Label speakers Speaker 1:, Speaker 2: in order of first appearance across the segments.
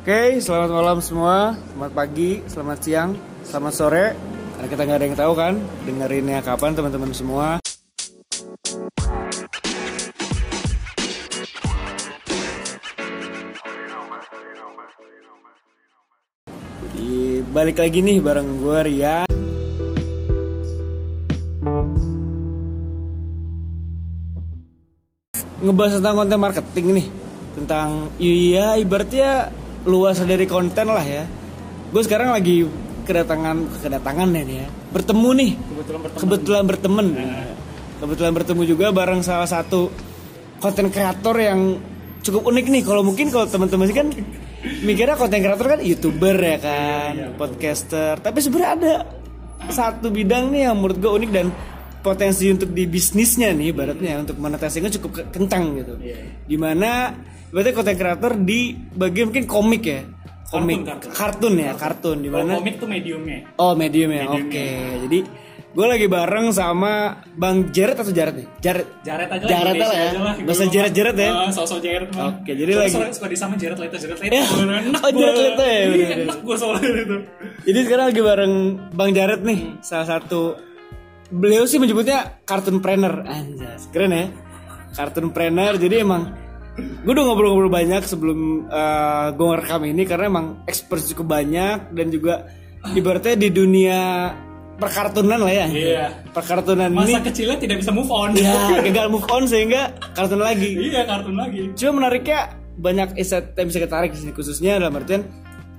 Speaker 1: Oke, selamat malam semua, selamat pagi, selamat siang, selamat sore. Karena kita nggak ada yang tahu kan, dengerinnya kapan teman-teman semua. Di balik lagi nih bareng gue Rian. Ngebahas tentang konten marketing nih, tentang iya ibaratnya luas dari konten lah ya. Gue sekarang lagi kedatangan kedatangan nih ya, bertemu nih,
Speaker 2: Kebetulan berteman.
Speaker 1: kebetulan berteman, kebetulan bertemu juga bareng salah satu konten kreator yang cukup unik nih. Kalau mungkin kalau teman-teman sih kan mikirnya konten kreator kan youtuber ya kan, podcaster. Tapi sebenarnya ada satu bidang nih yang menurut gue unik dan potensi untuk di bisnisnya nih, baratnya untuk monetisasinya cukup ke- kentang gitu. Di mana berarti konten kreator di bagian mungkin komik ya, komik,
Speaker 2: Kartun,
Speaker 1: kartun, ya, kartun.
Speaker 2: Kalau
Speaker 1: Di mana
Speaker 2: komik tuh mediumnya.
Speaker 1: Oh medium ya,
Speaker 2: Medium
Speaker 1: oke. Jadi gue lagi bareng sama Bang Jared atau Jared nih? Jared.
Speaker 2: Jaret aja Indonesia
Speaker 1: lah ya.
Speaker 2: aja lah.
Speaker 1: Bahasa Jaret-Jaret ya.
Speaker 2: Ah, sosok Jaret mah.
Speaker 1: Oke, jadi
Speaker 2: Soalnya
Speaker 1: lagi-
Speaker 2: soalnya suka disama Jaret Leto, Jaret Leto.
Speaker 1: Ya.
Speaker 2: Enak
Speaker 1: Oh, Jared. Leto ya,
Speaker 2: Iya, enak gue soalnya itu.
Speaker 1: Jadi sekarang lagi bareng Bang Jared nih, salah satu beliau sih menyebutnya kartun planner. Anjas, keren ya. Kartun planner. Jadi emang gue udah ngobrol-ngobrol banyak sebelum eh, gue ngerekam ini karena emang expert cukup banyak dan juga ibaratnya di dunia perkartunan lah ya.
Speaker 2: Iya.
Speaker 1: Perkartunan ini
Speaker 2: Masa kecilnya tidak bisa move on.
Speaker 1: ya gagal move on sehingga kartun lagi.
Speaker 2: Iya, kartun lagi.
Speaker 1: Cuma menariknya banyak insight yang bisa kita tarik di sini khususnya dalam artian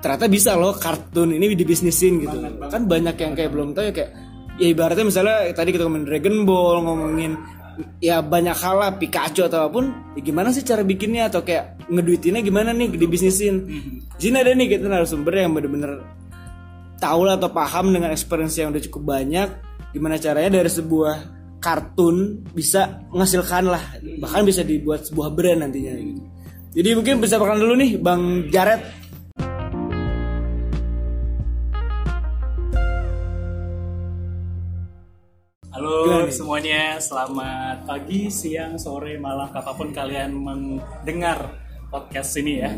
Speaker 1: ternyata bisa loh kartun ini dibisnisin gitu. Kan banyak yang kayak belum tahu ya kayak ya ibaratnya misalnya tadi kita ngomongin Dragon Ball, ngomongin ya banyak hal lah Pikachu atau apa pun ya gimana sih cara bikinnya atau kayak ngeduitinnya gimana nih dibisnisin di sini ada nih kita narasumber yang bener-bener tahu lah atau paham dengan experience yang udah cukup banyak gimana caranya dari sebuah kartun bisa menghasilkan lah bahkan bisa dibuat sebuah brand nantinya gitu. Jadi mungkin bisa perkenalan dulu nih Bang Jared.
Speaker 2: Semuanya, selamat pagi, siang, sore, malam, kapan pun kalian mendengar podcast ini ya.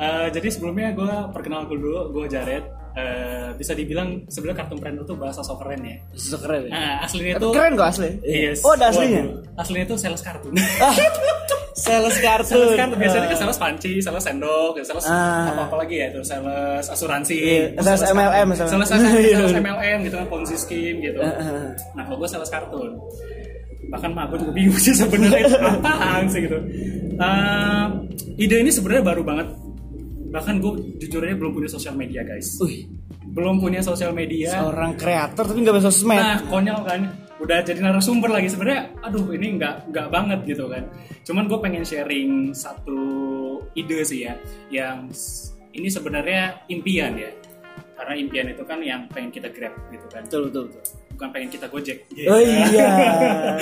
Speaker 2: Eh, jadi sebelumnya gue perkenalan dulu, gue Jared. Eh, bisa dibilang sebenarnya kartun planner tuh bahasa sok keren ya.
Speaker 1: Susah keren ya.
Speaker 2: Nah, aslinya tuh
Speaker 1: keren kok asli.
Speaker 2: Yes.
Speaker 1: Oh ada aslinya.
Speaker 2: Waduh, aslinya tuh sales kartun.
Speaker 1: Sales kartun.
Speaker 2: sales kartun biasanya kan sales panci, sales sendok, sales
Speaker 1: Ah.
Speaker 2: apa apa lagi ya itu sales asuransi,
Speaker 1: Iya, sales MLM
Speaker 2: sales, sales,
Speaker 1: Iya.
Speaker 2: sales MLM gitu kan ponzi scheme gitu.
Speaker 1: ah.
Speaker 2: Nah kalau gue sales kartun, bahkan mah gue juga bingung sih sebenarnya itu apaan sih gitu. Eh, ide ini sebenarnya baru banget. Bahkan gue jujur aja belum punya sosial media guys. Belum punya sosial media.
Speaker 1: seorang kreator tapi nggak bisa sosmed.
Speaker 2: Nah, konyol kan. Udah jadi narasumber lagi sebenarnya. Aduh, ini nggak nggak banget gitu kan. Cuman gue pengen sharing satu ide sih ya, yang ini sebenarnya impian ya. Karena impian itu kan yang pengen kita grab gitu kan.
Speaker 1: Betul betul betul.
Speaker 2: Bukan pengen kita gojek.
Speaker 1: Oh iya.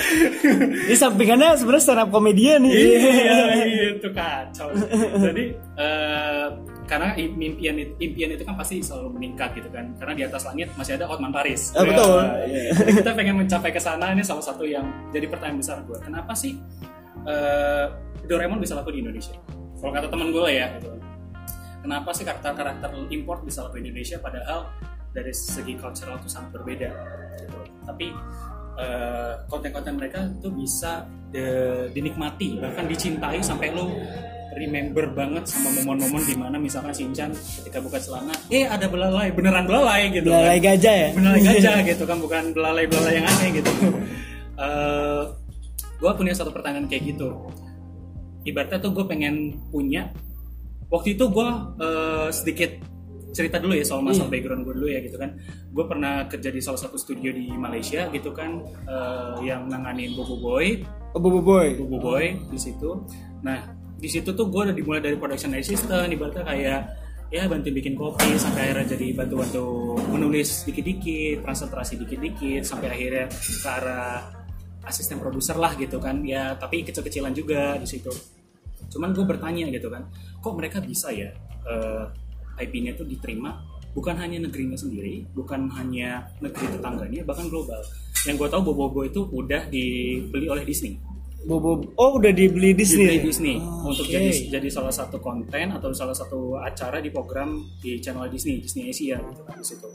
Speaker 1: Ini sampingannya sebenarnya stand up komedian nih.
Speaker 2: iya, itu kacau. Jadi eh, karena impian itu, impian itu kan pasti selalu meningkat gitu kan. Karena di atas langit masih ada Hotman Paris.
Speaker 1: Ah, betul.
Speaker 2: Ya, Jadi kita pengen mencapai ke sana ini salah satu yang jadi pertanyaan besar gue. Kenapa sih eh, Doraemon bisa laku di Indonesia? Kalau kata teman gue ya, gitu. kenapa sih karakter-karakter import bisa laku di Indonesia padahal dari segi cultural itu sangat berbeda gitu. Tapi eh, konten-konten mereka tuh bisa de- dinikmati bahkan dicintai sampai lo remember banget sama momen-momen di mana misalkan Shinchan ketika buka celana eh ada belalai beneran belalai gitu
Speaker 1: Belalai
Speaker 2: kan.
Speaker 1: gajah ya.
Speaker 2: belalai gajah gitu kan bukan belalai belalai yang aneh gitu Eh gue punya satu pertanyaan kayak gitu ibaratnya tuh gue pengen punya waktu itu gue eh, sedikit cerita dulu ya soal masalah background gue dulu ya gitu kan gue pernah kerja di salah satu studio di Malaysia gitu kan eh, yang nanganin Bobo Boy
Speaker 1: Oh, Bobo Boy.
Speaker 2: Bobo Boy di situ nah di situ tuh gue udah dimulai dari production assistant ibaratnya kayak ya bantu bikin kopi sampai akhirnya jadi bantu-bantu menulis dikit-dikit konsentrasi dikit-dikit sampai akhirnya ke arah asisten produser lah gitu kan. Ya tapi kecil-kecilan juga di situ. Cuman gue bertanya gitu kan kok mereka bisa ya eh, IP-nya tuh diterima bukan hanya negerinya sendiri bukan hanya negeri tetangganya bahkan global? Yang gue tahu Bobo itu udah dibeli oleh Disney
Speaker 1: Bobo oh udah dibeli Disney.
Speaker 2: Disney, Disney
Speaker 1: Oh,
Speaker 2: untuk
Speaker 1: oke.
Speaker 2: jadi jadi salah satu konten atau salah satu acara di program di channel Disney Disney Asia gitu kan di situ.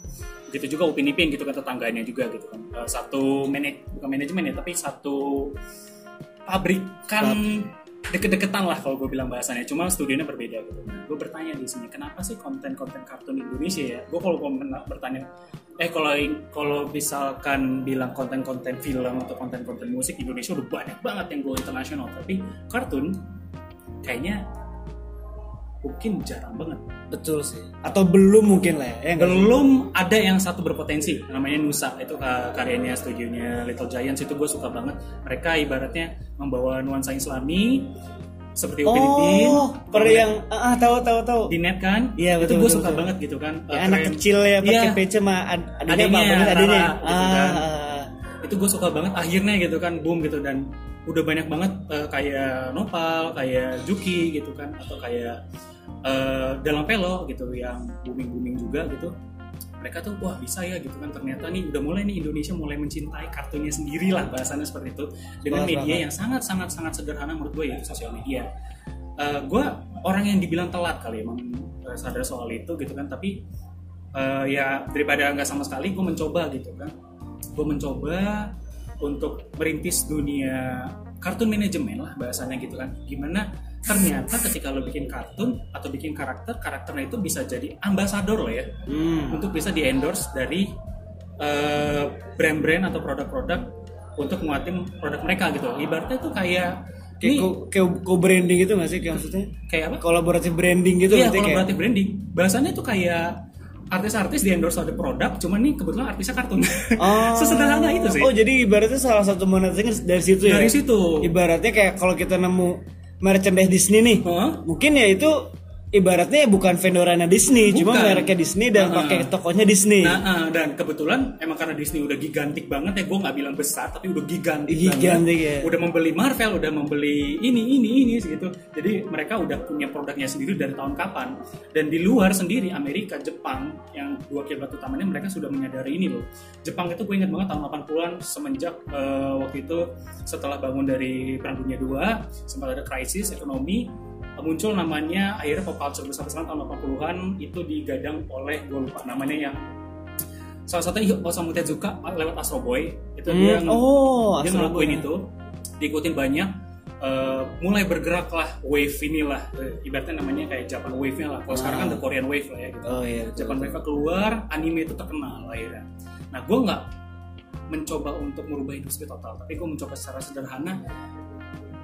Speaker 2: Begitu juga Upin Ipin gitu kan tetangganya juga gitu kan. Eh, satu manaj bukan manajemen ya tapi satu pabrikan deket-deketan lah kalau gue bilang bahasanya cuma studionya berbeda gitu gue bertanya di sini kenapa sih konten-konten kartun Indonesia ya gue kalau bertanya eh kalau kalau misalkan bilang konten-konten film atau konten-konten musik Indonesia udah banyak banget yang go internasional tapi kartun kayaknya mungkin jarang banget
Speaker 1: Betul sih. Atau belum mungkin lah ya. ya sih?
Speaker 2: belum ada yang satu berpotensi namanya Nusa itu ka- karyanya studionya Little Giants itu gue suka banget mereka ibaratnya membawa nuansa Islami seperti Upin Ipin
Speaker 1: Oh, per yang ah ah, tahu tahu tahu.
Speaker 2: di net kan
Speaker 1: Iya,
Speaker 2: itu
Speaker 1: betul,
Speaker 2: gue
Speaker 1: betul,
Speaker 2: suka
Speaker 1: betul.
Speaker 2: banget gitu kan
Speaker 1: Ya, anak kecil ya pakai
Speaker 2: Iya.
Speaker 1: PC sama ad- adanya,
Speaker 2: Adanya,
Speaker 1: apa banget adanya.
Speaker 2: Rara, gitu
Speaker 1: ah,
Speaker 2: kan.
Speaker 1: ah, ah.
Speaker 2: itu gue suka banget akhirnya gitu kan boom gitu dan udah banyak banget eh, kayak Nopal kayak Juki gitu kan atau kayak eh, Dalam Pelo gitu yang booming booming juga gitu mereka tuh wah bisa ya gitu kan. Ternyata nih udah mulai nih Indonesia mulai mencintai kartunya sendiri lah bahasanya seperti itu. Dengan media
Speaker 1: banget.
Speaker 2: yang sangat sangat sangat sederhana menurut gue yaitu sosial media. Gue orang yang dibilang telat kali emang eh, sadar soal itu gitu kan. Tapi eh, ya daripada nggak sama sekali gue mencoba gitu kan. Gue mencoba untuk merintis dunia kartun manajemen lah bahasanya gitu kan. Gimana ternyata ketika lo bikin kartun atau bikin karakter karakternya itu bisa jadi ambasador lo ya
Speaker 1: Hmm.
Speaker 2: untuk bisa di endorse dari eh, brand-brand atau produk-produk untuk nguatin produk mereka gitu ibaratnya tuh kayak
Speaker 1: Kayak
Speaker 2: ini
Speaker 1: co, kayak co-branding gitu nggak sih kayak maksudnya?
Speaker 2: kayak apa
Speaker 1: Kolaboratif branding gitu
Speaker 2: iya
Speaker 1: berarti kayak.
Speaker 2: kolaboratif branding bahasanya tuh kayak artis-artis di endorse ada produk cuman nih kebetulan artisnya kartun
Speaker 1: Oh.
Speaker 2: sesederhana itu sih
Speaker 1: Oh, jadi ibaratnya salah satu monetisasi dari situ ya.
Speaker 2: dari situ
Speaker 1: Ibaratnya kayak kalau kita nemu merchandise Disney nih,
Speaker 2: Hah?
Speaker 1: mungkin ya itu ibaratnya bukan vendornya Disney, cuma
Speaker 2: Bukan.
Speaker 1: mereknya Disney dan
Speaker 2: Ah.
Speaker 1: pakai tokonya Disney.
Speaker 2: Nah, ah, dan kebetulan emang karena Disney udah gigantik banget ya, gue nggak bilang besar, tapi udah gigantik,
Speaker 1: Gigantik,
Speaker 2: banget.
Speaker 1: ya.
Speaker 2: Udah membeli Marvel, udah membeli ini, ini, ini, gitu. Jadi mereka udah punya produknya sendiri dari tahun kapan. Dan di luar sendiri, Amerika, Jepang, yang dua kiblat utamanya mereka sudah menyadari ini loh. Jepang itu gue ingat banget tahun 80-an semenjak eh, waktu itu setelah bangun dari Perang Dunia II, sempat ada krisis ekonomi, muncul namanya akhirnya pop culture besar-besaran tahun 80-an itu digadang oleh gue lupa namanya yang salah satunya Osamu Tezuka lewat Astro Boy. Itu dia
Speaker 1: Hmm,
Speaker 2: nge-
Speaker 1: oh,
Speaker 2: dia
Speaker 1: Astro
Speaker 2: ngelakuin
Speaker 1: Boy.
Speaker 2: itu diikutin banyak. Eh, mulai bergeraklah wave inilah eh, ibaratnya namanya kayak Japan wave-nya lah. Kalau sekarang kan the Korean wave lah ya gitu.
Speaker 1: Oh iya. betul.
Speaker 2: Japan wave keluar anime itu terkenal akhirnya. Nah gue nggak mencoba untuk merubah industri total tapi gue mencoba secara sederhana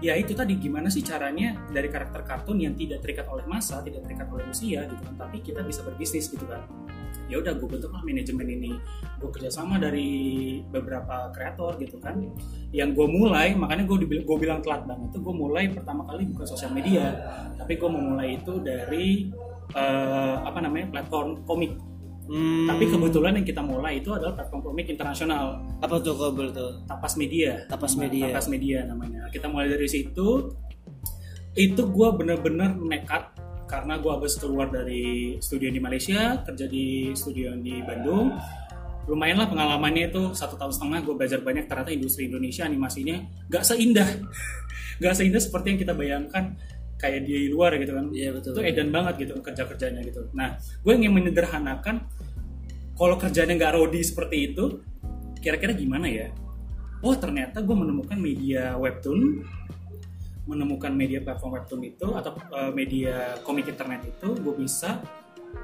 Speaker 2: ya itu tadi gimana sih caranya dari karakter kartun yang tidak terikat oleh masa tidak terikat oleh usia gitu kan? Tapi kita bisa berbisnis gitu kan? Ya udah gue bentuklah manajemen ini. Gue kerjasama dari beberapa kreator gitu kan? Yang gue mulai makanya gue dibil- gue bilang telat banget itu gue mulai pertama kali bukan sosial media. Tapi gue memulai itu dari eh, apa namanya platform komik
Speaker 1: Hmm,
Speaker 2: tapi kebetulan yang kita mulai itu adalah platform komik internasional.
Speaker 1: Apa tuh boleh tahu?
Speaker 2: Tapas Media.
Speaker 1: Tapas Media.
Speaker 2: Tapas Media namanya. Kita mulai dari situ. Itu gue bener-bener nekat karena gue habis keluar dari studio di Malaysia kerja di studio di Bandung. Lumayan lah pengalamannya itu satu tahun setengah gue belajar banyak. Ternyata industri Indonesia animasinya gak seindah. Gak seindah seperti yang kita bayangkan kayak di luar gitu kan.
Speaker 1: Iya betul.
Speaker 2: itu edan banget gitu kerja kerjanya gitu. Nah gue ingin menyederhanakan kalau kerjanya nggak rodi seperti itu kira-kira gimana ya? Oh ternyata gue menemukan media webtoon menemukan media platform webtoon itu atau eh, media komik internet itu gue bisa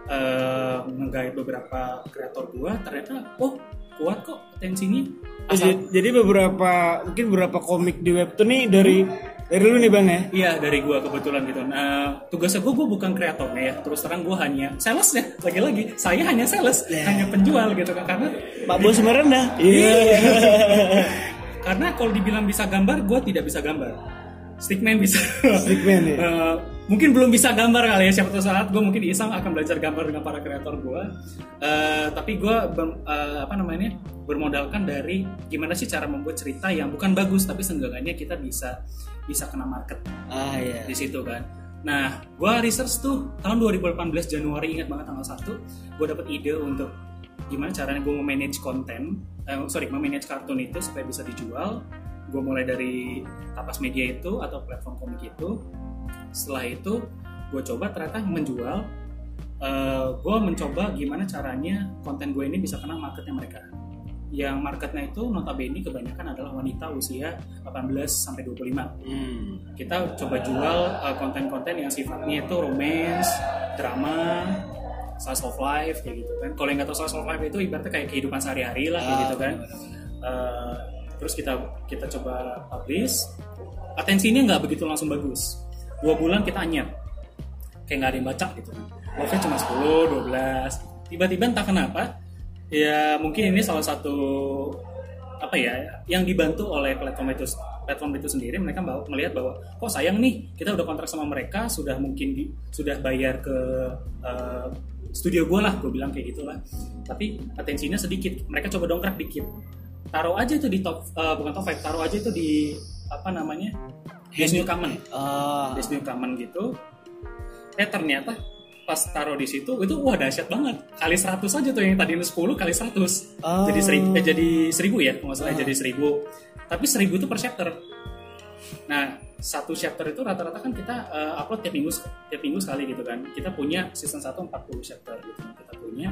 Speaker 2: eh menggait beberapa kreator gue ternyata oh kuat kok potensinya.
Speaker 1: Oh, jadi, jadi beberapa mungkin beberapa komik di webtoon nih dari dari lu nih bang ya?
Speaker 2: Iya dari gua kebetulan gitu. Nah tugasnya gua, gua bukan kreatornya ya. Terus terang gua hanya sales ya. Lagi-lagi saya hanya sales,
Speaker 1: Ya.
Speaker 2: hanya penjual gitu kan. Karena
Speaker 1: Pak Bos merendah. Iya.
Speaker 2: karena kalau dibilang bisa gambar, gua tidak bisa gambar. Stickman bisa.
Speaker 1: Stickman ya.
Speaker 2: Eh, mungkin belum bisa gambar kali ya. Siapa tahu saat gue mungkin iseng akan belajar gambar dengan para kreator gua. Eh, tapi gua ber- eh, apa namanya bermodalkan dari gimana sih cara membuat cerita yang bukan bagus tapi seenggaknya kita bisa bisa kena market
Speaker 1: Ah iya.
Speaker 2: di situ kan. Nah, gua research tuh tahun 2018 Januari ingat banget tanggal 1 gue dapet ide untuk gimana caranya gue memanage konten, eh, sorry memanage kartun itu supaya bisa dijual gue mulai dari tapas media itu atau platform komik itu setelah itu gue coba ternyata menjual uh, gue mencoba gimana caranya konten gue ini bisa kena marketnya mereka yang marketnya itu notabene kebanyakan adalah wanita usia 18 sampai 25. Hmm. Kita coba jual uh, konten-konten yang sifatnya itu romance, drama, slice of life kayak gitu kan. Kalau yang nggak tahu slice of life itu ibaratnya kayak kehidupan sehari-hari lah kayak gitu kan. Uh, terus kita kita coba publish. Atensinya nggak begitu langsung bagus. Dua bulan kita anyap. Kayak nggak ada yang baca gitu kan. Love-nya cuma 10, 12. Tiba-tiba entah kenapa ya mungkin ini salah satu apa ya yang dibantu oleh platform itu platform itu sendiri. Mereka melihat bahwa kok sayang nih kita udah kontrak sama mereka sudah mungkin di, sudah bayar ke uh, studio gue lah gue bilang kayak gitulah. Tapi atensinya sedikit mereka coba dongkrak dikit. Taruh aja itu di top uh, bukan top 5 taruh aja itu di apa namanya Best New Common. Uh. Best New Common gitu. Eh ternyata pas taruh di situ itu wah dahsyat banget. Kali 100 aja tuh yang tadi 10 kali 100 oh. jadi seribu eh, jadi seribu ya kalau salah oh. jadi seribu. Tapi seribu itu per chapter. Nah satu chapter itu rata-rata kan kita uh, upload tiap minggu tiap minggu sekali gitu kan. Kita punya season 1 40 chapter gitu. Kita punya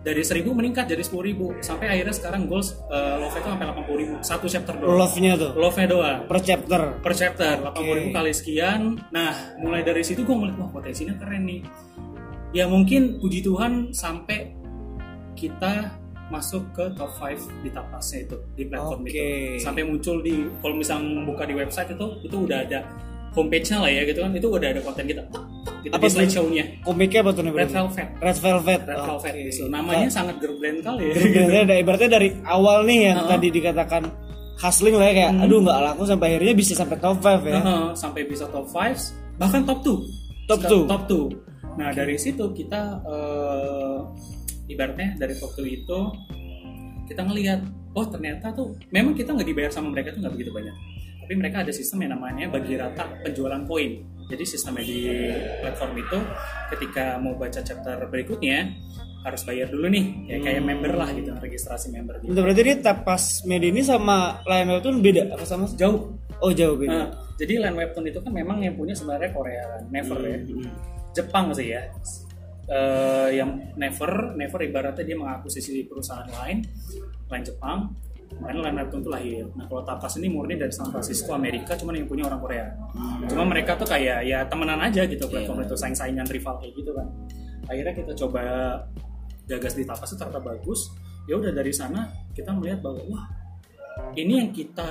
Speaker 2: dari 1000 meningkat jadi 10.000 sampai akhirnya sekarang goals uh, love itu sampai 80.000 satu chapter doang.
Speaker 1: Love-nya tuh.
Speaker 2: Love-nya doang.
Speaker 1: Per chapter.
Speaker 2: Per chapter okay. 80.000 kali sekian. Nah, mulai dari situ gue ngeliat wah potensinya keren nih. Ya mungkin puji Tuhan sampai kita masuk ke top 5 di tapasnya itu di platform okay. itu sampai muncul di kalau misalnya buka di website itu itu udah ada homepage-nya lah ya gitu kan itu udah ada konten kita gitu,
Speaker 1: apa di show-nya.
Speaker 2: Komiknya
Speaker 1: apa tuh nih
Speaker 2: Red Velvet.
Speaker 1: Red Velvet.
Speaker 2: Red Velvet okay. so, namanya nah, sangat kali ya.
Speaker 1: Gitu. ada ibaratnya dari awal nih yang uh -huh. tadi dikatakan hustling lah ya kayak hmm. aduh nggak laku sampai akhirnya bisa sampai top 5 ya. Uh
Speaker 2: -huh. sampai bisa top 5 bahkan top 2
Speaker 1: top 2
Speaker 2: top 2 nah dari situ kita uh, ibaratnya dari top 2 itu kita ngelihat oh ternyata tuh memang kita nggak dibayar sama mereka tuh nggak begitu banyak. Tapi mereka ada sistem yang namanya bagi rata penjualan poin jadi sistemnya di platform itu ketika mau baca chapter berikutnya harus bayar dulu nih ya kayak hmm. member lah gitu registrasi member gitu.
Speaker 1: berarti ini tapas media ini sama line webtoon beda apa sama
Speaker 2: jauh
Speaker 1: oh jauh beda nah,
Speaker 2: jadi line webtoon itu kan memang yang punya sebenarnya Korea Never ya. hmm. ya Jepang sih ya uh, yang Never Never ibaratnya dia mengakuisisi perusahaan lain lain Jepang makanya Line Webtoon itu lahir. Nah kalau Tapas ini murni dari San Francisco Amerika, cuman yang punya orang Korea. Hmm. Cuma mereka tuh kayak ya temenan aja gitu iya, platform yeah. itu saing-saingan rival kayak gitu kan. Akhirnya kita coba gagas di Tapas itu ternyata bagus. Ya udah dari sana kita melihat bahwa wah ini yang kita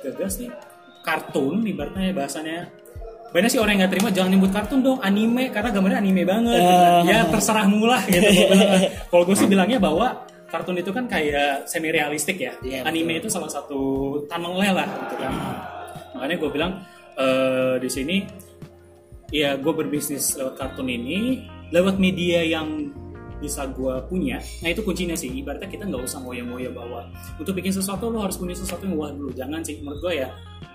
Speaker 2: gagas nih kartun ibaratnya bahasanya banyak sih orang yang nggak terima jangan nyebut kartun dong anime karena gambarnya anime banget uh. ya terserah mula gitu kalau gue sih bilangnya bahwa kartun itu kan kayak semi realistik ya. Yeah, Anime betul. itu salah satu tunnelnya lah gitu kan. Makanya gue bilang uh, di sini ya gue berbisnis lewat kartun ini lewat media yang bisa gue punya. Nah itu kuncinya sih. Ibaratnya kita nggak usah ngoyo-ngoyo bahwa untuk bikin sesuatu lo harus punya sesuatu yang wah dulu. Jangan sih. Menurut gue ya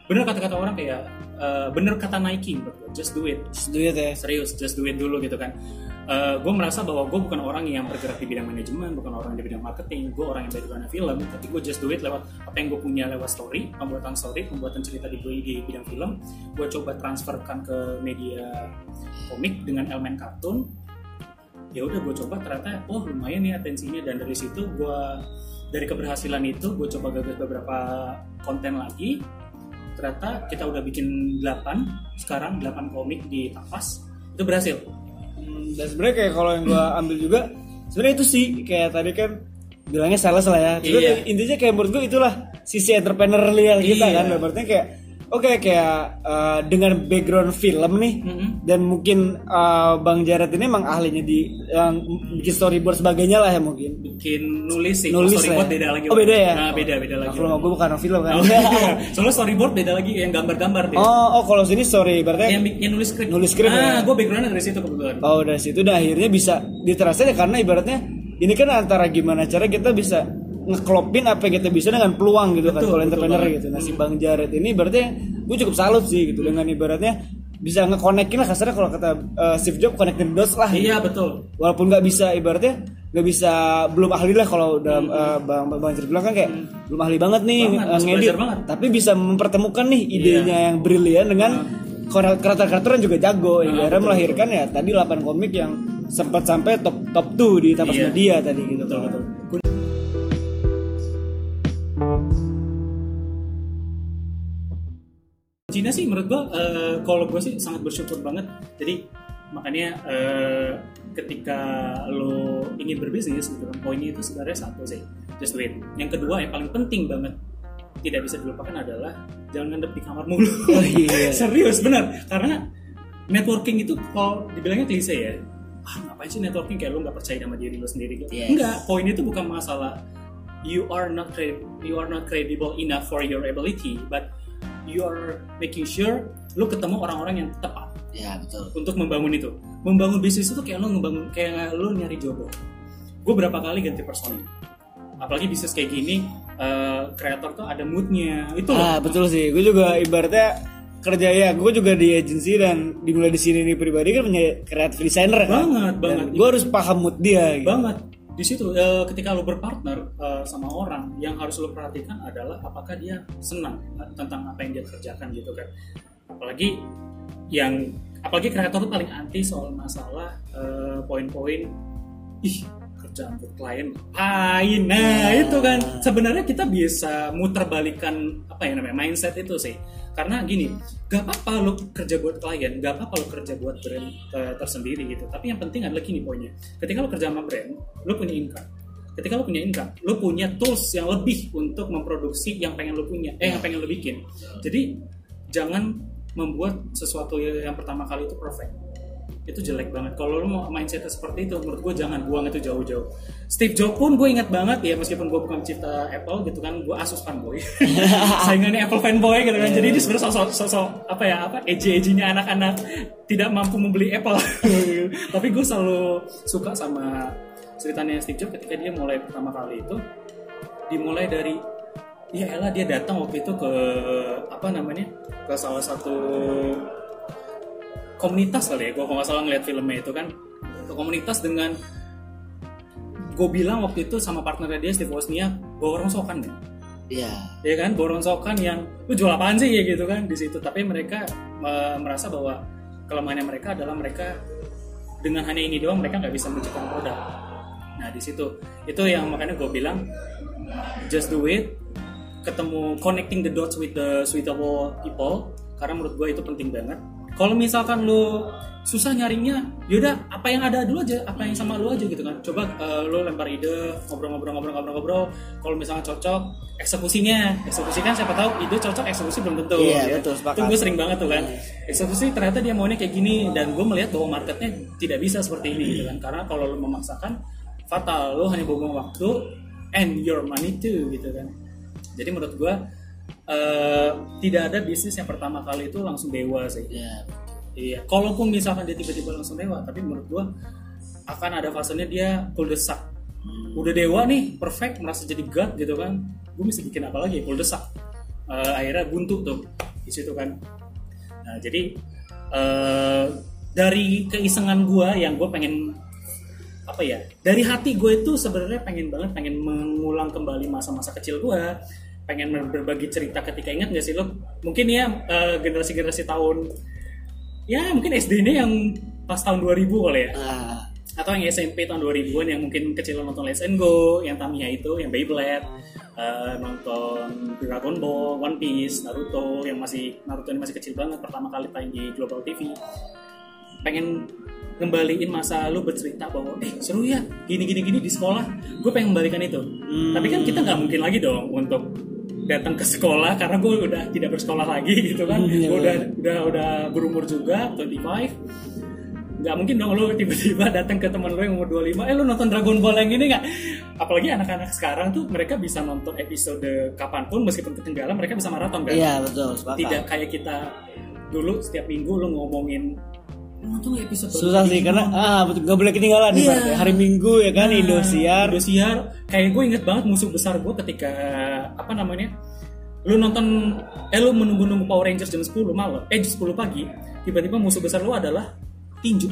Speaker 2: bener kata-kata orang kayak uh, bener kata Nike menurut gue just do it.
Speaker 1: Just do it ya.
Speaker 2: Serius just do it dulu gitu kan uh, eh, gue merasa bahwa gue bukan orang yang bergerak di bidang manajemen, bukan orang di bidang marketing, gue orang yang bidang film, tapi gue just do it lewat apa yang gue punya lewat story, pembuatan story, pembuatan cerita di di bidang film, gue coba transferkan ke media komik dengan elemen kartun, ya udah gue coba ternyata oh lumayan nih atensinya. Dan dari situ gue dari keberhasilan itu gue coba gagas beberapa konten lagi. Ternyata kita udah bikin 8 sekarang 8 komik di Tapas. Itu berhasil
Speaker 1: dan sebenarnya kayak kalau yang gue ambil juga sebenarnya itu sih kayak tadi kan bilangnya salah lah ya. Cuma iya. intinya kayak menurut gue itulah sisi entrepreneurial kita iya. kan. Berarti kayak oke okay, kayak uh, dengan background film nih mm -hmm. dan mungkin uh, Bang Jared ini emang ahlinya di yang bikin storyboard sebagainya lah ya mungkin.
Speaker 2: Bikin nulis sih
Speaker 1: nulis
Speaker 2: storyboard
Speaker 1: ya.
Speaker 2: beda lagi
Speaker 1: oh beda ya?
Speaker 2: Nah, beda beda lagi.
Speaker 1: Kalau gue bukan film kan oh,
Speaker 2: soalnya storyboard beda lagi yang gambar-gambar
Speaker 1: deh oh oh kalau sini story berarti
Speaker 2: yang, yang nulis script.
Speaker 1: nulis script
Speaker 2: ah ya? gue backgroundnya dari situ kebetulan.
Speaker 1: Oh dari situ. Dah akhirnya bisa diterasa ya karena ibaratnya ini kan antara gimana cara kita bisa ngeklopin apa yang kita bisa dengan peluang gitu kan, betul, kan kalau entrepreneur gitu. Nah si Bang Jared ini berarti gue cukup salut sih gitu dengan ibaratnya bisa ngekonekin lah kasarnya kalau kata uh, Steve Jobs connecting dots lah.
Speaker 2: Iya betul.
Speaker 1: Walaupun nggak bisa ibaratnya nggak bisa belum ahli lah kalau dalam eh, bang bang Anjar bilang kan kayak belum ahli banget nih
Speaker 2: Hmm. Banget,
Speaker 1: eh, ngedit
Speaker 2: banget.
Speaker 1: tapi bisa mempertemukan nih idenya yang brilian dengan karakter-karakter yang juga jago yang
Speaker 2: Ah,
Speaker 1: akhirnya melahirkan ya tadi 8 komik yang sempat sampai top top 2 di tapas
Speaker 2: Iya.
Speaker 1: media tadi gitu
Speaker 2: betul betul Cina sih menurut gua eh, kalau gue sih sangat bersyukur banget. Jadi makanya eh, ketika lo ingin berbisnis gitu kan poinnya itu sebenarnya satu sih just do it yang kedua yang paling penting banget tidak bisa dilupakan adalah jangan ngendep di kamar mulu.
Speaker 1: Oh, iya.
Speaker 2: serius benar. Karena networking itu kalau dibilangnya klise ya ah ngapain sih networking? Kayak lo nggak percaya sama diri lo sendiri. Gitu
Speaker 1: Yes.
Speaker 2: enggak poin itu bukan masalah you are not you are not credible enough for your ability but you are making sure lo ketemu orang-orang yang tepat
Speaker 1: ya betul.
Speaker 2: untuk membangun itu. Membangun bisnis itu kayak lo ngebangun kayak lo nyari jodoh. Gue berapa kali ganti personil. Apalagi bisnis kayak gini eh, kreator tuh ada moodnya. Itu loh.
Speaker 1: Ah betul sih. Gue juga ibaratnya kerja ya gue juga di agensi dan dimulai di sini nih pribadi kan punya creative designer kan?
Speaker 2: Banget, banget.
Speaker 1: gue harus paham mood dia gitu.
Speaker 2: banget di situ eh, ketika lo berpartner eh, sama orang yang harus lo perhatikan adalah apakah dia senang tentang apa yang dia kerjakan gitu kan. Apalagi yang apalagi kreator tuh paling anti soal masalah eh, poin-poin ih kerjaan buat klien ngapain? Nah itu kan. Sebenarnya kita bisa muter balikan apa ya namanya mindset itu sih. Karena gini gak apa-apa lo kerja buat klien gak apa-apa lo kerja buat brand eh, tersendiri gitu. Tapi yang penting adalah gini poinnya. Ketika lo kerja sama brand lo punya income. Ketika lo punya income lo punya tools yang lebih untuk memproduksi yang pengen lo punya eh yang pengen lo bikin. Jadi jangan membuat sesuatu yang pertama kali itu perfect. Itu jelek banget. Kalau lo mau mindsetnya seperti itu menurut gue jangan buang itu jauh-jauh. Steve Jobs pun gue ingat banget ya meskipun gue bukan cipta Apple gitu kan gue Asus fanboy. Saingannya Apple fanboy gitu kan. Jadi dia sebenarnya sosok sosok apa ya apa edgy edgynya anak-anak tidak mampu membeli Apple. Tapi gue selalu suka sama ceritanya Steve Jobs ketika dia mulai pertama kali itu dimulai dari ya elah dia datang waktu itu ke apa namanya ke salah satu komunitas kali ya gue kalau nggak salah ngeliat filmnya itu kan. Ke komunitas dengan gue bilang waktu itu sama partnernya dia Steve Wozniak bawa rongsokan kan
Speaker 1: Iya.
Speaker 2: ya kan bawa rongsokan yang lu jual apaan sih? Ya gitu kan di situ. Tapi mereka eh, merasa bahwa kelemahannya mereka adalah mereka dengan hanya ini doang mereka nggak bisa menciptakan produk nah di situ. Itu yang makanya gue bilang just do it ketemu connecting the dots with the suitable people karena menurut gue itu penting banget. Kalau misalkan lu susah nyaringnya yaudah apa yang ada dulu aja apa yang sama lu aja gitu kan. Coba eh, lu lempar ide ngobrol-ngobrol-ngobrol-ngobrol kalau misalnya cocok eksekusinya. Eksekusi kan siapa tahu ide cocok eksekusi belum tentu.
Speaker 1: Iya,
Speaker 2: ya.
Speaker 1: betul, sepakat.
Speaker 2: itu gue sering banget tuh kan. Eksekusi ternyata dia maunya kayak gini dan gue melihat bahwa marketnya tidak bisa seperti ini gitu kan. Karena kalau lu memaksakan fatal lu hanya buang waktu and your money too gitu kan jadi menurut gue eh, tidak ada bisnis yang pertama kali itu langsung dewa sih
Speaker 1: Iya.
Speaker 2: Iya, kalaupun misalkan dia tiba-tiba langsung dewa, tapi menurut gua akan ada fasenya dia kuldesak. Udah dewa nih, perfect, merasa jadi god gitu kan. Gue bisa bikin apa lagi? Kuldesak. Eh, akhirnya buntu tuh di situ kan. Nah, jadi eh, dari keisengan gua yang gue pengen apa ya dari hati gue itu sebenarnya pengen banget pengen mengulang kembali masa-masa kecil gue. Pengen berbagi cerita ketika ingat gak sih lo? Mungkin ya eh, generasi-generasi tahun ya mungkin SD ini yang pas tahun 2000 kali ya.
Speaker 1: Ah,
Speaker 2: atau yang SMP tahun 2000-an yang mungkin kecil nonton Let's and Go, yang Tamiya itu, yang Beyblade, eh, nonton Dragon Ball, One Piece, Naruto, yang masih Naruto ini masih kecil banget pertama kali tayang di Global TV. Pengen ngembaliin masa lu bercerita bahwa eh seru ya gini gini gini di sekolah. Gue pengen kembalikan itu. Tapi kan kita nggak mungkin lagi dong untuk datang ke sekolah karena gue udah tidak bersekolah lagi gitu kan.
Speaker 1: Iya,
Speaker 2: gue udah
Speaker 1: bener.
Speaker 2: udah udah berumur juga 25 nggak mungkin dong lu tiba-tiba datang ke teman lu yang umur 25 eh lu nonton Dragon Ball yang ini nggak? Apalagi anak-anak sekarang tuh mereka bisa nonton episode kapan pun meskipun ketinggalan mereka bisa maraton kan.
Speaker 1: Iya betul sepakat.
Speaker 2: tidak kayak kita dulu setiap minggu lu ngomongin "Lu nonton episode
Speaker 1: Susah
Speaker 2: ini?"
Speaker 1: sih karena ah betul nggak boleh ketinggalan nih
Speaker 2: Iya.
Speaker 1: Ya. hari Minggu ya kan
Speaker 2: Nah,
Speaker 1: Indosiar.
Speaker 2: Indosiar kayak gue inget banget musuh besar gue ketika apa namanya lu nonton eh lu menunggu-nunggu Power Rangers jam 10 malam eh jam 10 pagi tiba-tiba musuh besar lu adalah tinju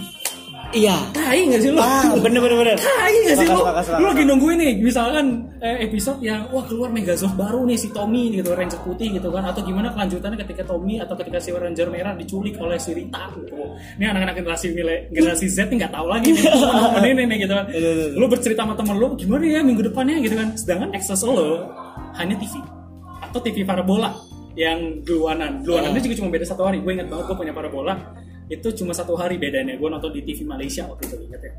Speaker 1: Iya.
Speaker 2: Tai gak sih lu?
Speaker 1: Ah, bener bener bener.
Speaker 2: Tai gak sih lu? Lu lagi nungguin nih, misalkan eh, episode yang wah keluar Megazord baru nih si Tommy gitu, Ranger putih gitu kan atau gimana kelanjutannya ketika Tommy atau ketika si Ranger merah diculik oleh si Rita gitu. Ini anak-anak generasi mile- generasi Z nih nggak tahu lagi nih teman ini nih gitu kan.
Speaker 1: Iya, iya, iya.
Speaker 2: Lu bercerita sama temen lu gimana ya minggu depannya gitu kan. Sedangkan akses lo hanya TV atau TV parabola yang duluanan. Duluanannya juga cuma beda satu hari. Gue inget banget gue punya parabola itu cuma satu hari bedanya. Gue nonton di TV Malaysia waktu itu inget ya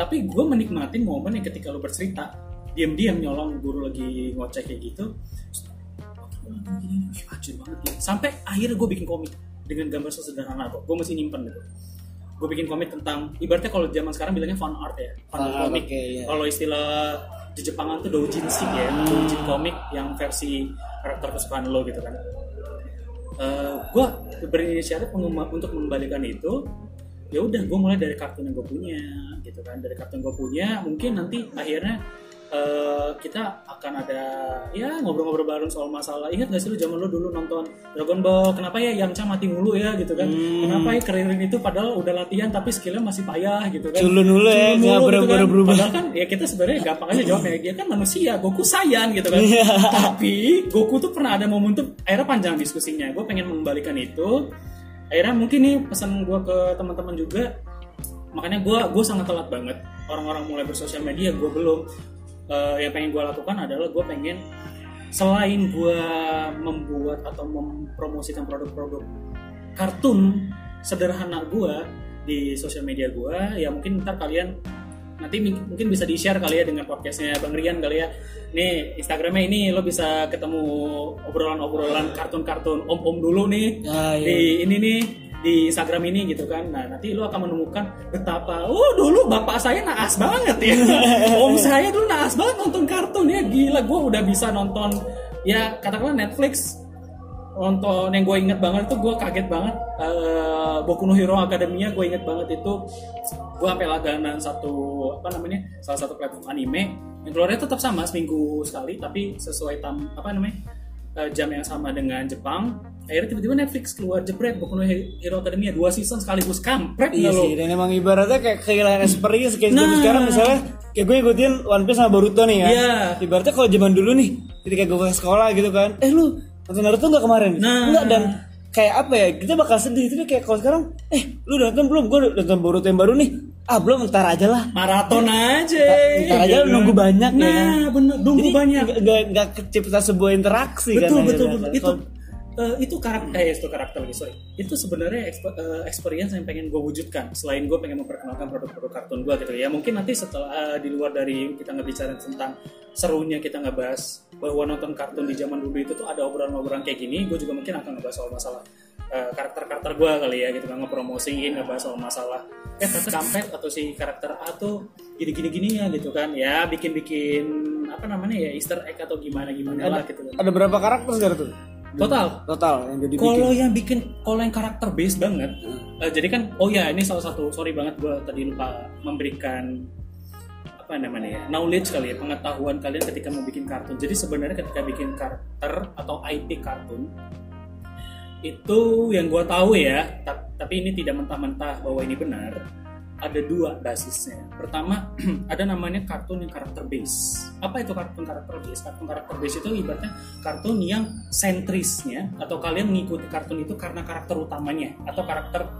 Speaker 2: tapi gue menikmatin momen yang ketika lo bercerita diam-diam nyolong guru lagi ngoceh kayak gitu hancur banget ya. sampai akhirnya gue bikin komik dengan gambar sesederhana kok gue masih nyimpen gitu gue bikin komik tentang ibaratnya kalau zaman sekarang bilangnya fan art ya fan
Speaker 1: art,
Speaker 2: komik
Speaker 1: oke, iya.
Speaker 2: kalau istilah di Jepangan tuh doujinshi ya doujin komik yang versi karakter kesukaan lo gitu kan gue berinisiatif untuk mengembalikan itu ya udah gue mulai dari kartun yang gue punya gitu kan. Dari kartun gue punya mungkin nanti akhirnya eh, kita akan ada ya ngobrol-ngobrol bareng soal masalah. Ingat gak sih lu zaman lu dulu nonton Dragon Ball? Kenapa ya Yamcha mati mulu ya gitu kan?
Speaker 1: Hmm.
Speaker 2: kenapa ya Kuririn itu padahal udah latihan tapi skillnya masih payah gitu kan?
Speaker 1: Culun dulu ya, nggak
Speaker 2: mulu gitu kan.
Speaker 1: berubah.
Speaker 2: Padahal kan ya kita sebenarnya gampang aja jawabnya. Dia kan manusia Goku sayang gitu kan?
Speaker 1: Iya.
Speaker 2: tapi Goku tuh pernah ada momen tuh akhirnya panjang diskusinya. Gue pengen mengembalikan itu. Akhirnya mungkin nih pesan gue ke teman-teman juga. Makanya gue gue sangat telat banget. Orang-orang mulai bersosial media gue belum Eh, yang pengen gue lakukan adalah gue pengen selain gue membuat atau mempromosikan produk-produk kartun sederhana gue di sosial media gue ya mungkin ntar kalian nanti mungkin bisa di share kali ya dengan podcastnya bang Rian kali ya nih Instagramnya ini lo bisa ketemu obrolan-obrolan kartun-kartun om-om dulu nih
Speaker 1: Ah, iya.
Speaker 2: di ini nih di Instagram ini gitu kan. Nah nanti lo akan menemukan betapa oh dulu bapak saya naas banget ya. Om saya dulu naas banget nonton kartun ya. Gila gue udah bisa nonton. Ya katakanlah Netflix nonton yang gue inget banget itu gue kaget banget. Eh Boku no Hero Academia gue inget banget itu. Gue sampai langganan satu apa namanya salah satu platform anime. Yang keluarnya tetap sama seminggu sekali tapi sesuai tam apa namanya eh, jam yang sama dengan Jepang akhirnya tiba-tiba Netflix keluar jebret Boku no Hero Academia dua season sekaligus kampret
Speaker 1: Iya
Speaker 2: nggak
Speaker 1: sih, dan emang ibaratnya kayak kehilangan experience kayak
Speaker 2: Nah.
Speaker 1: sekarang misalnya kayak gue ngikutin One Piece sama Boruto nih ya.
Speaker 2: Iya.
Speaker 1: Ibaratnya kalau zaman dulu nih, ketika gue ke sekolah gitu kan, eh lu nonton Naruto nggak kemarin?
Speaker 2: Nah.
Speaker 1: Enggak dan kayak apa ya? Kita bakal sedih tapi kayak kalau sekarang, eh lu udah nonton belum? Gue udah nonton Boruto yang baru nih. Ah belum, ntar aja lah.
Speaker 2: maraton aja
Speaker 1: Ntar aja
Speaker 2: gitu.
Speaker 1: nunggu banyak ya.
Speaker 2: nah bener nunggu
Speaker 1: Jadi
Speaker 2: banyak
Speaker 1: nggak- nggak nggak kecipta sebuah interaksi kan.
Speaker 2: betul betul betul itu eh, itu karakter eh itu karakter lagi sorry itu sebenarnya exp- eh, experience yang pengen gue wujudkan selain gue pengen memperkenalkan produk-produk kartun gue gitu ya mungkin nanti setelah eh, di luar dari kita ngebicara tentang serunya kita ngebahas bahwa nonton kartun di zaman dulu itu tuh ada obrolan-obrolan kayak gini gue juga mungkin akan ngebahas soal masalah eh, karakter-karakter gue kali ya gitu kan ngepromosiin ngebahas soal masalah eh ternyata kampret atau si karakter A tuh gini-gini gini ya gitu kan ya bikin-bikin apa namanya ya Easter egg atau gimana gimana lah gitu kan
Speaker 1: ada berapa karakter sekarang tuh?
Speaker 2: total
Speaker 1: Total yang jadi bikin.
Speaker 2: kalau yang bikin kalau yang karakter base banget eh, jadi kan oh ya ini salah satu sorry banget gue tadi lupa memberikan apa namanya ya knowledge kali ya pengetahuan kalian ketika mau bikin kartun. Jadi sebenarnya ketika bikin karakter atau IP kartun itu yang gue tahu ya ta- tapi ini tidak mentah-mentah bahwa ini benar ada dua basisnya. Pertama ada namanya kartun yang karakter base. Apa itu kartun karakter base? Kartun karakter base itu ibaratnya kartun yang sentrisnya atau kalian mengikuti kartun itu karena karakter utamanya atau karakter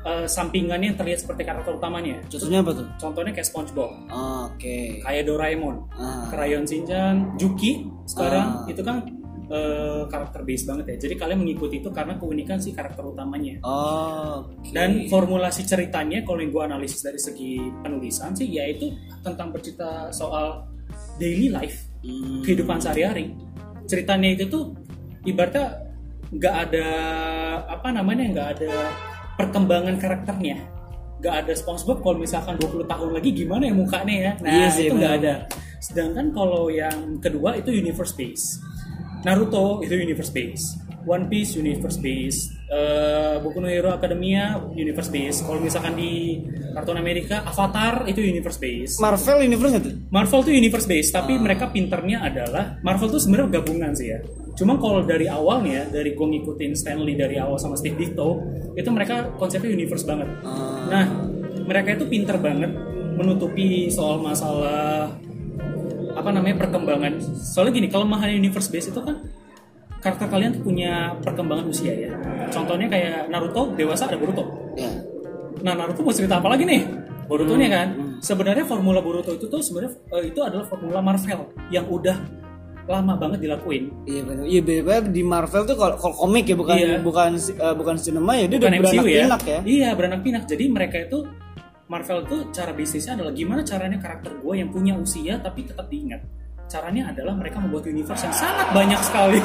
Speaker 2: eh, sampingannya yang terlihat seperti karakter utamanya
Speaker 1: Contohnya apa tuh?
Speaker 2: contohnya kayak SpongeBob
Speaker 1: Oke.
Speaker 2: kayak Doraemon
Speaker 1: Ah.
Speaker 2: Crayon Shinchan, Juki sekarang
Speaker 1: Ah.
Speaker 2: itu kan eh, karakter base banget ya. Jadi kalian mengikuti itu karena keunikan si karakter utamanya.
Speaker 1: Oh. oke.
Speaker 2: Dan formulasi ceritanya kalau yang gue analisis dari segi penulisan sih yaitu tentang bercerita soal daily life,
Speaker 1: Hmm.
Speaker 2: kehidupan sehari-hari. Ceritanya itu tuh ibaratnya nggak ada apa namanya nggak ada perkembangan karakternya. Nggak ada SpongeBob kalau misalkan 20 tahun lagi gimana ya mukanya ya. Nah,
Speaker 1: Iya sih,
Speaker 2: itu nggak ada. Sedangkan kalau yang kedua itu universe base. Naruto itu universe base. One Piece universe base. Eh, Boku no Hero Academia universe base. Kalau misalkan di kartun Amerika Avatar itu universe base.
Speaker 1: Marvel Universe tuh?
Speaker 2: Marvel tuh universe base, tapi
Speaker 1: Ah.
Speaker 2: mereka pinternya adalah Marvel tuh sebenarnya gabungan sih ya. Cuma kalau dari awalnya, dari gue ngikutin Stanley dari awal sama Steve Ditko, itu mereka konsepnya universe banget.
Speaker 1: Ah.
Speaker 2: Nah, mereka itu pinter banget menutupi soal masalah apa namanya perkembangan. Soalnya gini kelemahan universe base itu kan karakter kalian tuh punya perkembangan usia ya. Contohnya kayak Naruto dewasa ada Boruto.
Speaker 1: Ya.
Speaker 2: Nah Naruto mau cerita apa lagi nih? Boruto nya kan. Sebenarnya formula Boruto itu tuh sebenarnya eh, itu adalah formula Marvel yang udah lama banget dilakuin
Speaker 1: iya benar iya benar di Marvel tuh kalau kalau komik ya bukan
Speaker 2: Iya.
Speaker 1: bukan eh, bukan sinema ya dia
Speaker 2: bukan
Speaker 1: udah
Speaker 2: MCU
Speaker 1: beranak
Speaker 2: ya.
Speaker 1: pinak ya
Speaker 2: Iya, beranak pinak. Jadi mereka itu Marvel tuh cara bisnisnya adalah gimana caranya karakter gue yang punya usia tapi tetap diingat. Caranya adalah mereka membuat universe yang sangat banyak sekali.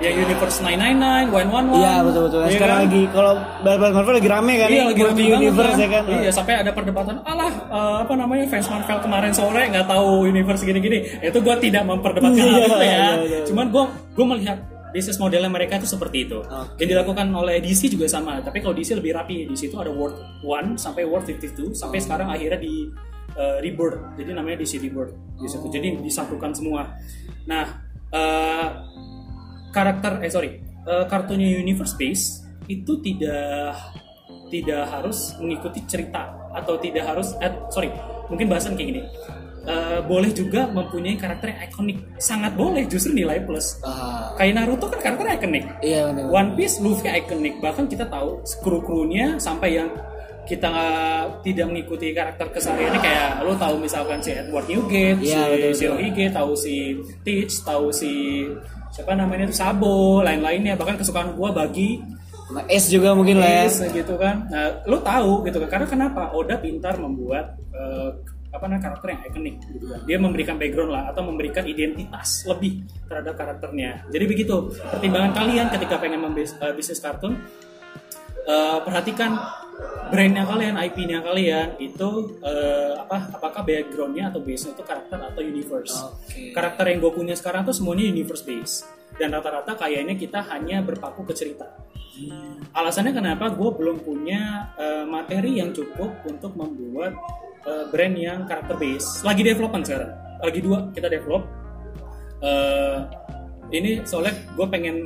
Speaker 2: ya universe 999, 111.
Speaker 1: Iya betul betul.
Speaker 2: Iya
Speaker 1: Sekarang
Speaker 2: kan?
Speaker 1: lagi kalau Marvel Marvel lagi rame kan
Speaker 2: Iya
Speaker 1: ya,
Speaker 2: lagi rame
Speaker 1: universe ya kan.
Speaker 2: Iya sampai ada perdebatan alah eh, apa namanya fans Marvel kemarin sore nggak tahu universe gini-gini. Itu gue tidak memperdebatkan hal
Speaker 1: Iya,
Speaker 2: itu ya.
Speaker 1: iya, iya.
Speaker 2: Cuman gue gue melihat bisnis modelnya mereka itu seperti itu.
Speaker 1: Oke.
Speaker 2: Yang dilakukan oleh DC juga sama. Tapi kalau DC lebih rapi. Di situ ada World 1 sampai World 52 sampai sekarang akhirnya di eh, Rebirth. Jadi namanya DC Rebirth di situ. Jadi disatukan semua. Nah, eh, karakter eh sorry eh, kartunya Universe Base itu tidak tidak harus mengikuti cerita atau tidak harus eh, sorry mungkin bahasan kayak gini Eh, boleh juga mempunyai karakter yang ikonik sangat boleh justru nilai plus
Speaker 1: Ah,
Speaker 2: kayak Naruto kan karakter ikonik
Speaker 1: iya.
Speaker 2: One Piece Luffy ikonik bahkan kita tahu kru-krunya sampai yang kita nggak tidak mengikuti karakter kesehariannya kayak lo tahu misalkan si Edward Newgate,
Speaker 1: betul,
Speaker 2: si
Speaker 1: betul.
Speaker 2: Shirohige, tahu si Teach, tahu si siapa namanya itu Sabo, lain-lainnya bahkan kesukaan gua bagi
Speaker 1: Nah, S juga mungkin lah ya.
Speaker 2: Gitu kan. Nah, lo tahu gitu kan. Karena kenapa? Oda pintar membuat eh, apa namanya karakter yang ikonik gitu kan. Dia memberikan background lah atau memberikan identitas lebih terhadap karakternya. Jadi begitu. Pertimbangan kalian ketika pengen membisnis kartun eh, perhatikan brandnya kalian, IP-nya kalian itu eh, apa? Apakah backgroundnya atau base-nya itu karakter atau universe?
Speaker 1: Oke.
Speaker 2: Karakter yang gue punya sekarang tuh semuanya universe base dan rata-rata kayaknya kita hanya berpaku ke cerita. Alasannya kenapa gue belum punya eh, materi yang cukup untuk membuat eh, brand yang karakter base. Lagi development sekarang. Lagi dua kita develop. Eh, ini soalnya gue pengen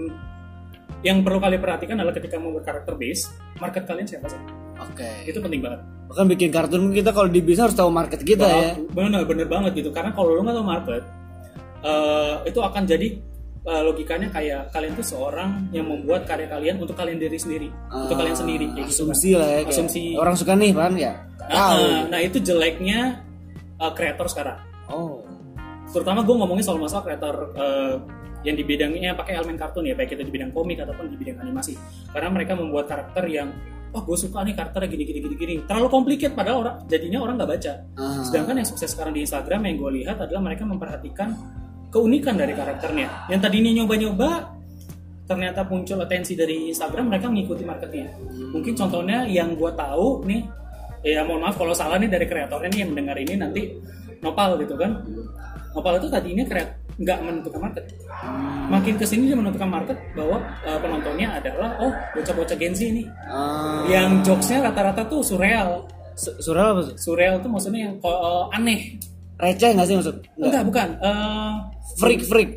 Speaker 2: yang perlu kalian perhatikan adalah ketika membuat karakter base, market kalian siapa sih?
Speaker 1: Oke.
Speaker 2: Itu penting banget.
Speaker 1: Bahkan bikin kartun kita kalau di bisnis harus tahu market kita ya.
Speaker 2: Bener, bener banget gitu. Karena kalau lo nggak tahu market, eh, itu akan jadi eh, logikanya kayak kalian tuh seorang yang membuat karya kalian untuk kalian diri sendiri, untuk
Speaker 1: Ah,
Speaker 2: kalian sendiri. kayak gitu kan.
Speaker 1: Asumsi lah ya. kayak
Speaker 2: Asumsi.
Speaker 1: Orang suka nih kan ya.
Speaker 2: Nah, nah, itu jeleknya eh, kreator sekarang.
Speaker 1: Oh.
Speaker 2: Terutama gue ngomongin soal masalah kreator eh, yang di bidangnya pakai elemen kartun ya, baik itu di bidang komik ataupun di bidang animasi. Karena mereka membuat karakter yang oh gue suka nih karakternya gini gini gini gini. Terlalu complicated padahal orang jadinya orang nggak baca.
Speaker 1: Ah.
Speaker 2: sedangkan yang sukses sekarang di Instagram yang gue lihat adalah mereka memperhatikan keunikan dari karakternya. Yang tadinya nyoba-nyoba ternyata muncul atensi dari Instagram mereka mengikuti marketnya mungkin contohnya yang gue tahu nih ya mohon maaf kalau salah nih dari kreatornya nih yang mendengar ini nanti Nopal gitu kan. Nopal itu tadinya kreat nggak menentukan market. Makin ke sini dia menentukan market bahwa eh, penontonnya adalah oh bocah-bocah Gen Z nih
Speaker 1: Ah.
Speaker 2: yang jokesnya rata-rata tuh surreal.
Speaker 1: Su- Surah apa
Speaker 2: surreal tuh maksudnya yang eh, aneh.
Speaker 1: Receh nggak sih maksud?
Speaker 2: enggak bukan. Eh,
Speaker 1: Freak freak.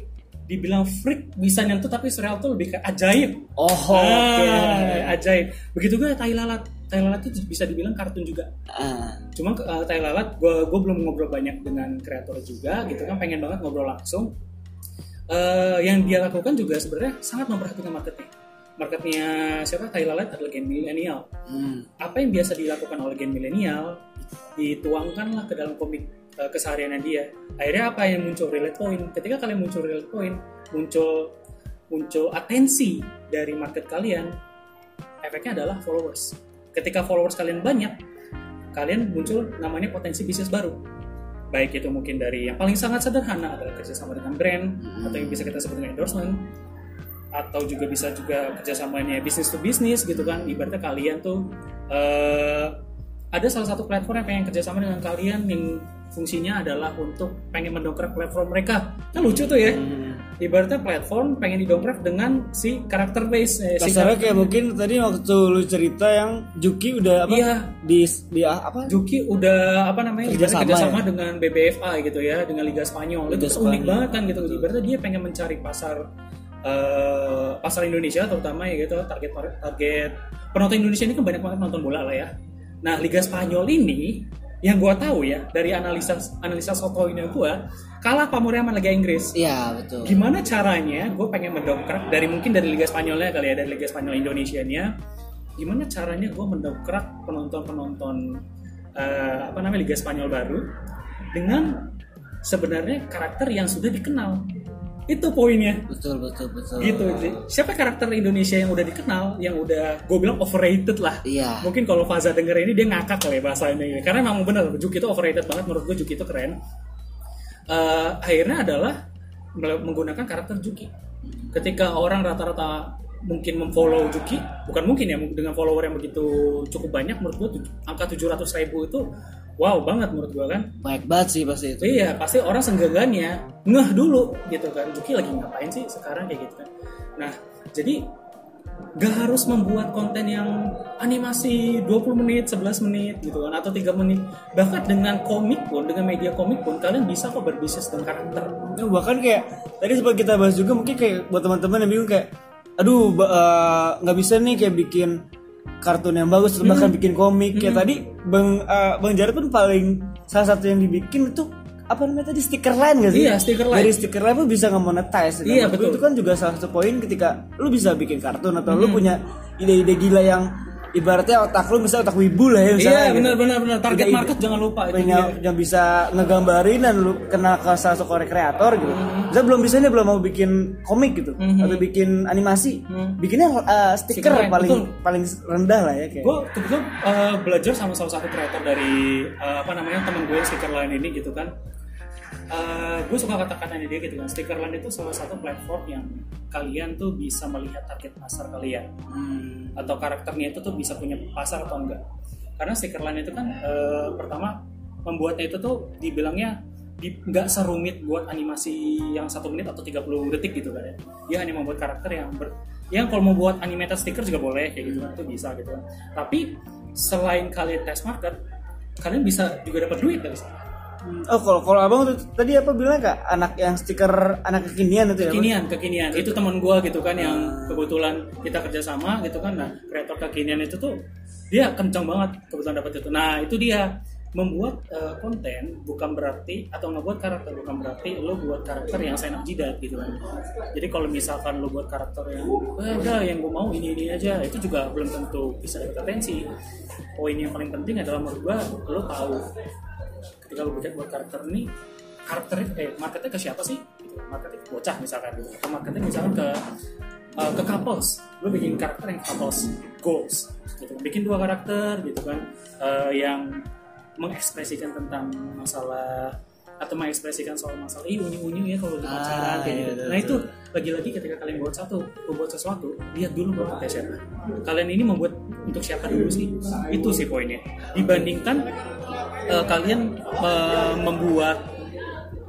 Speaker 2: dibilang freak bisa nyentuh tapi surreal tuh lebih ke ajaib.
Speaker 1: Oh.
Speaker 2: Ah, ajaib. Begitu juga tai lalat tai lalat itu bisa dibilang kartun juga.
Speaker 1: Ah.
Speaker 2: cuma uh, tai lalat gue gue belum ngobrol banyak dengan kreator juga gitu kan pengen banget ngobrol langsung. Eh, yang dia lakukan juga sebenarnya sangat memperhatikan marketnya marketnya siapa? Tai lalat adalah gen milenial.
Speaker 1: Hmm.
Speaker 2: apa yang biasa dilakukan oleh gen milenial dituangkanlah ke dalam komik uh, kesehariannya dia. Akhirnya apa yang muncul relate point? Ketika kalian muncul relate point muncul muncul atensi dari market kalian efeknya adalah followers ketika followers kalian banyak kalian muncul namanya potensi bisnis baru. Baik itu mungkin dari yang paling sangat sederhana adalah kerjasama dengan brand atau yang bisa kita sebut dengan endorsement atau juga bisa juga kerjasamanya bisnis to bisnis gitu kan. Ibaratnya kalian tuh eh, ada salah satu platform yang pengen kerjasama dengan kalian yang fungsinya adalah untuk pengen mendongkrak platform mereka. Kan lucu tuh ya ibaratnya platform pengen didongkrak dengan si karakter base eh, si karakter-
Speaker 1: kayak mungkin tadi waktu lu cerita yang Juki udah apa?
Speaker 2: Iya.
Speaker 1: Di di apa?
Speaker 2: Juki udah apa namanya
Speaker 1: Kerjasama
Speaker 2: kerjasama
Speaker 1: ya?
Speaker 2: dengan BBFA gitu ya dengan Liga Spanyol
Speaker 1: Liga
Speaker 2: itu unik
Speaker 1: Spanyol.
Speaker 2: banget kan gitu ibaratnya dia pengen mencari pasar eh, pasar Indonesia terutama ya gitu target target penonton Indonesia ini kan banyak banget nonton bola lah ya Nah, Liga Spanyol ini yang gua tahu ya dari analisa analisa sotoinya gua kalah pamornya sama Liga Inggris.
Speaker 1: Iya betul.
Speaker 2: Gimana caranya gue pengen mendongkrak dari mungkin dari Liga Spanyolnya kali ya dari Liga Spanyol Indonesia-nya gimana caranya gue mendongkrak penonton-penonton eh, apa namanya Liga Spanyol baru dengan sebenarnya karakter yang sudah dikenal itu poinnya
Speaker 1: Betul betul betul.
Speaker 2: gitu sih. siapa karakter Indonesia yang udah dikenal yang udah gue bilang overrated lah
Speaker 1: Iya.
Speaker 2: mungkin kalau Faza denger ini dia ngakak kali ya bahasa ini karena memang benar Juki itu overrated banget menurut gue Juki itu keren Eh, akhirnya adalah menggunakan karakter Juki ketika orang rata-rata mungkin memfollow Juki bukan mungkin ya dengan follower yang begitu cukup banyak menurut gue tuj- angka 700 ribu itu wow banget menurut gue kan
Speaker 1: Baik banget sih pasti itu.
Speaker 2: Iya, pasti orang senggagannya ngeh dulu gitu kan. Juki lagi ngapain sih sekarang kayak gitu kan. Nah, jadi gak harus membuat konten yang animasi 20 menit, 11 menit gitu kan atau 3 menit. Bahkan dengan komik pun, dengan media komik pun kalian bisa kok berbisnis dengan karakter.
Speaker 1: Ya, bahkan kayak tadi sempat kita bahas juga mungkin kayak buat teman-teman yang bingung kayak aduh eh, nggak bisa nih kayak bikin kartun yang bagus atau bahkan bikin komik kayak tadi bang eh, bang Jared pun paling salah satu yang dibikin itu apa namanya tadi stiker line gak sih?
Speaker 2: Iya, stiker line.
Speaker 1: Dari stiker line pun bisa nge-monetize.
Speaker 2: Iya, betul.
Speaker 1: Itu kan juga salah satu poin ketika lu bisa bikin kartun atau lu punya ide-ide gila yang ibaratnya otak lu misalnya otak wibu lah ya misalnya.
Speaker 2: Iya,
Speaker 1: gitu.
Speaker 2: benar benar benar. Target market jangan lupa itu.
Speaker 1: yang, yang bisa ngegambarin dan lu kenal ke salah satu kreator gitu.
Speaker 2: Hmm.
Speaker 1: Bisa belum bisa nih belum mau bikin komik gitu atau bikin animasi. Bikinnya uh, stiker
Speaker 2: Hmm.
Speaker 1: Paling
Speaker 2: betul.
Speaker 1: paling rendah lah ya kayak.
Speaker 2: gue kebetulan uh, belajar sama salah satu kreator dari uh, apa namanya teman gue stiker line ini gitu kan gue suka kata-katanya dia gitu kan. Stiker line itu salah satu platform yang kalian tuh bisa melihat target pasar kalian.
Speaker 1: Hmm.
Speaker 2: atau karakternya itu tuh bisa punya pasar atau enggak. Karena stiker line itu kan uh, pertama membuatnya itu tuh dibilangnya di, nggak serumit buat animasi yang satu menit atau 30 detik gitu kan ya. Dia hanya membuat karakter yang ber, yang kalau mau buat animated sticker juga boleh kayak gitu kan itu bisa gitu kan. Tapi selain kalian test market kalian bisa juga dapat duit dari sana
Speaker 1: Oh kalau kalau abang tuh tadi apa bilang kak? Anak yang stiker anak kekinian itu ya?
Speaker 2: Kekinian kekinian. Itu teman gua gitu kan yang kebetulan kita kerjasama gitu kan. Nah kreator kekinian itu tuh dia kencang banget kebetulan dapat itu. Nah itu dia. Membuat eh, konten bukan berarti atau ngebuat karakter bukan berarti lo buat karakter yang senak jidat gitu kan. Jadi kalau misalkan lo buat karakter yang eh, udah yang gue mau ini ini aja itu juga belum tentu bisa dapat atensi poin yang paling penting adalah menurut gua lo tahu ketika lo bikin buat karakter ini karakter eh marketnya ke siapa sih? Gitu. marketnya ke bocah misalkan gitu atau marketnya misalkan ke uh, ke couples. Lo bikin karakter yang couples goals gitu. Bikin dua karakter gitu kan. Uh, yang mengekspresikan tentang masalah atau mengekspresikan soal masalah ih unyu unyu ya kalau di pacaran
Speaker 1: Ah,
Speaker 2: kayak
Speaker 1: iya,
Speaker 2: gitu.
Speaker 1: betul,
Speaker 2: Nah itu lagi-lagi ketika kalian buat satu membuat sesuatu lihat dulu marketnya siapa. Kalian ini membuat untuk siapa dulu sih? Itu sih poinnya. Dibandingkan eh, kalian eh, membuat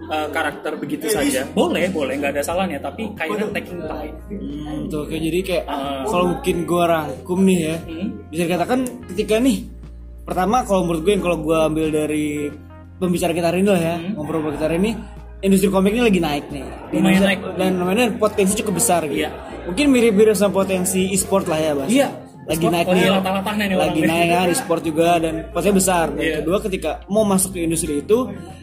Speaker 2: eh, karakter begitu saja, boleh boleh nggak ada salahnya. Tapi kayaknya taking time.
Speaker 1: Hmm, tuh kayak jadi kayak
Speaker 2: Ah.
Speaker 1: kalau mungkin gua rangkum nih ya
Speaker 2: Hmm.
Speaker 1: bisa dikatakan ketika nih pertama kalau menurut gue yang kalau gue ambil dari pembicara kita hari ini lah ya ngobrol kita hari ini industri komik ini lagi naik nih.
Speaker 2: Lumayan naik.
Speaker 1: dan lumayan potensi cukup besar gitu.
Speaker 2: Iya.
Speaker 1: mungkin mirip-mirip sama potensi e-sport lah ya Bas
Speaker 2: Iya.
Speaker 1: lagi
Speaker 2: Sport
Speaker 1: naik
Speaker 2: lagi
Speaker 1: nih.
Speaker 2: latah-latahnya nih
Speaker 1: lagi naik kan e-sport juga dan potensi besar. Dan
Speaker 2: Iya.
Speaker 1: kedua ketika mau masuk ke industri itu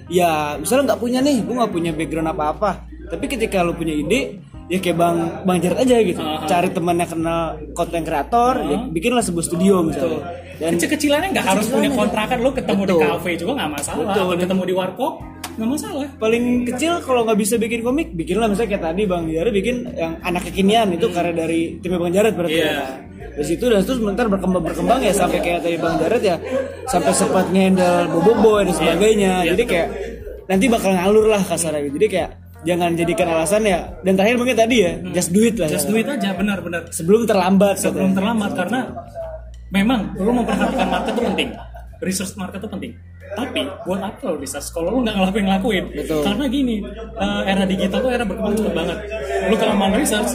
Speaker 1: ya misalnya nggak punya nih gue nggak punya background apa-apa. Tapi ketika lu punya ide ya kayak bang bang Jared aja gitu
Speaker 2: ah.
Speaker 1: cari teman yang kenal konten kreator ya bikinlah sebuah studio misalnya dan
Speaker 2: Kecil-kecilannya nggak harus punya kontrakan lo ketemu di
Speaker 1: Betul.
Speaker 2: kafe juga nggak masalah.
Speaker 1: Betul.
Speaker 2: Atau ketemu di warkop nggak masalah.
Speaker 1: paling kecil kalau nggak bisa bikin komik bikinlah misalnya kayak tadi bang Jared bikin yang anak kekinian itu karya dari timnya bang Jared berarti
Speaker 2: Iya.
Speaker 1: ya. dari situ dan terus sebentar berkembang berkembang ya sampai kayak tadi bang Jared ya sampai sempat ngehandle bobo boy dan sebagainya
Speaker 2: Iya.
Speaker 1: jadi kayak nanti bakal ngalur lah kasarnya gitu jadi kayak jangan jadikan alasan ya dan terakhir mungkin tadi ya just do it lah
Speaker 2: Just
Speaker 1: ya.
Speaker 2: do it aja benar-benar.
Speaker 1: sebelum terlambat
Speaker 2: sebelum
Speaker 1: katanya.
Speaker 2: terlambat karena memang lu memperhatikan market itu penting research market itu penting tapi buat apa lo research kalau lo nggak ngelakuin ngelakuin
Speaker 1: Betul.
Speaker 2: karena gini eh, era digital tuh era berkembang banget lo kalau mau research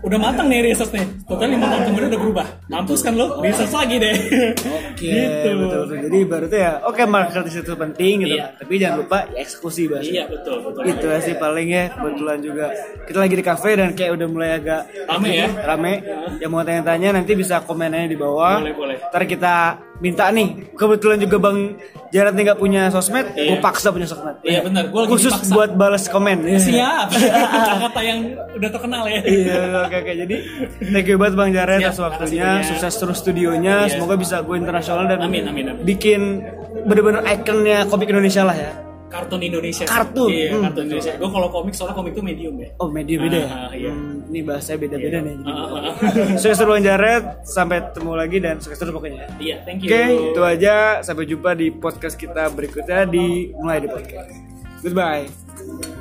Speaker 2: udah matang nih research nih total lima tahun kemudian udah berubah mampus kan lo research lagi deh
Speaker 1: Oke,
Speaker 2: gitu
Speaker 1: betul, betul. Jadi berarti ya, oke marketing itu penting gitu,
Speaker 2: Iya.
Speaker 1: kan. tapi jangan lupa ya, eksekusi bahasa.
Speaker 2: iya betul betul
Speaker 1: Itu ya sih paling ya kebetulan juga kita lagi di kafe dan kayak udah mulai agak
Speaker 2: Rame ya?
Speaker 1: Rame. Yang mau tanya-tanya nanti bisa komen aja di bawah.
Speaker 2: Boleh, boleh.
Speaker 1: Ntar kita minta nih. Kebetulan juga Bang Jared nggak punya sosmed,
Speaker 2: Iya.
Speaker 1: gue paksa punya sosmed.
Speaker 2: Iya, benar. Lagi
Speaker 1: Khusus
Speaker 2: dipaksa.
Speaker 1: buat balas komen. Iya.
Speaker 2: siap kata yang udah terkenal ya
Speaker 1: Iya, oke oke. Jadi thank you banget Bang Jared
Speaker 2: Siap,
Speaker 1: atas waktunya, sukses terus studionya.
Speaker 2: Iya.
Speaker 1: Semoga bisa go internasional dan
Speaker 2: Amin, amin, amin.
Speaker 1: bikin bener-bener ikonnya komik Indonesia lah ya.
Speaker 2: Kartun Indonesia
Speaker 1: Kartun.
Speaker 2: iya
Speaker 1: Hmm.
Speaker 2: kartun Indonesia gue kalau komik soalnya komik tuh medium ya
Speaker 1: Oh media beda ya?
Speaker 2: Ah, iya.
Speaker 1: Hmm, ini bahasanya beda-beda nih.
Speaker 2: Ah, ah, ah.
Speaker 1: Sukses terus Bang Jared, sampai ketemu lagi dan sukses terus pokoknya.
Speaker 2: iya thank you
Speaker 1: Oke, itu aja. Sampai jumpa di podcast kita berikutnya di mulai di podcast. Goodbye.